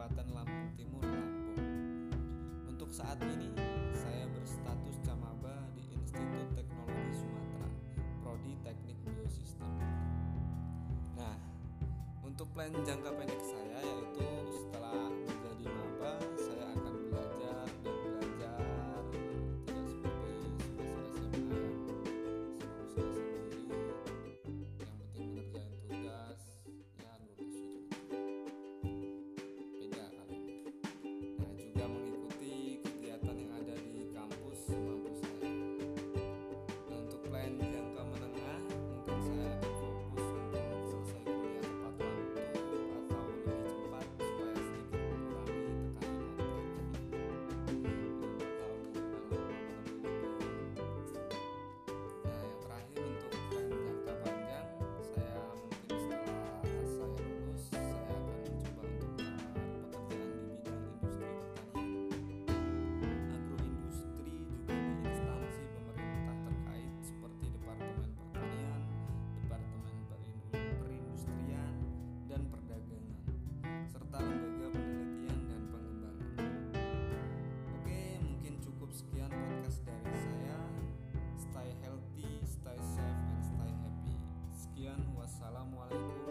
Kabupaten Lampung Timur, Lampung. Untuk saat ini, saya berstatus camaba di Institut Teknologi Sumatera, Prodi Teknik Biosistem. Nah, untuk plan jangka pendek saya yaitu setelah Assalamualaikum.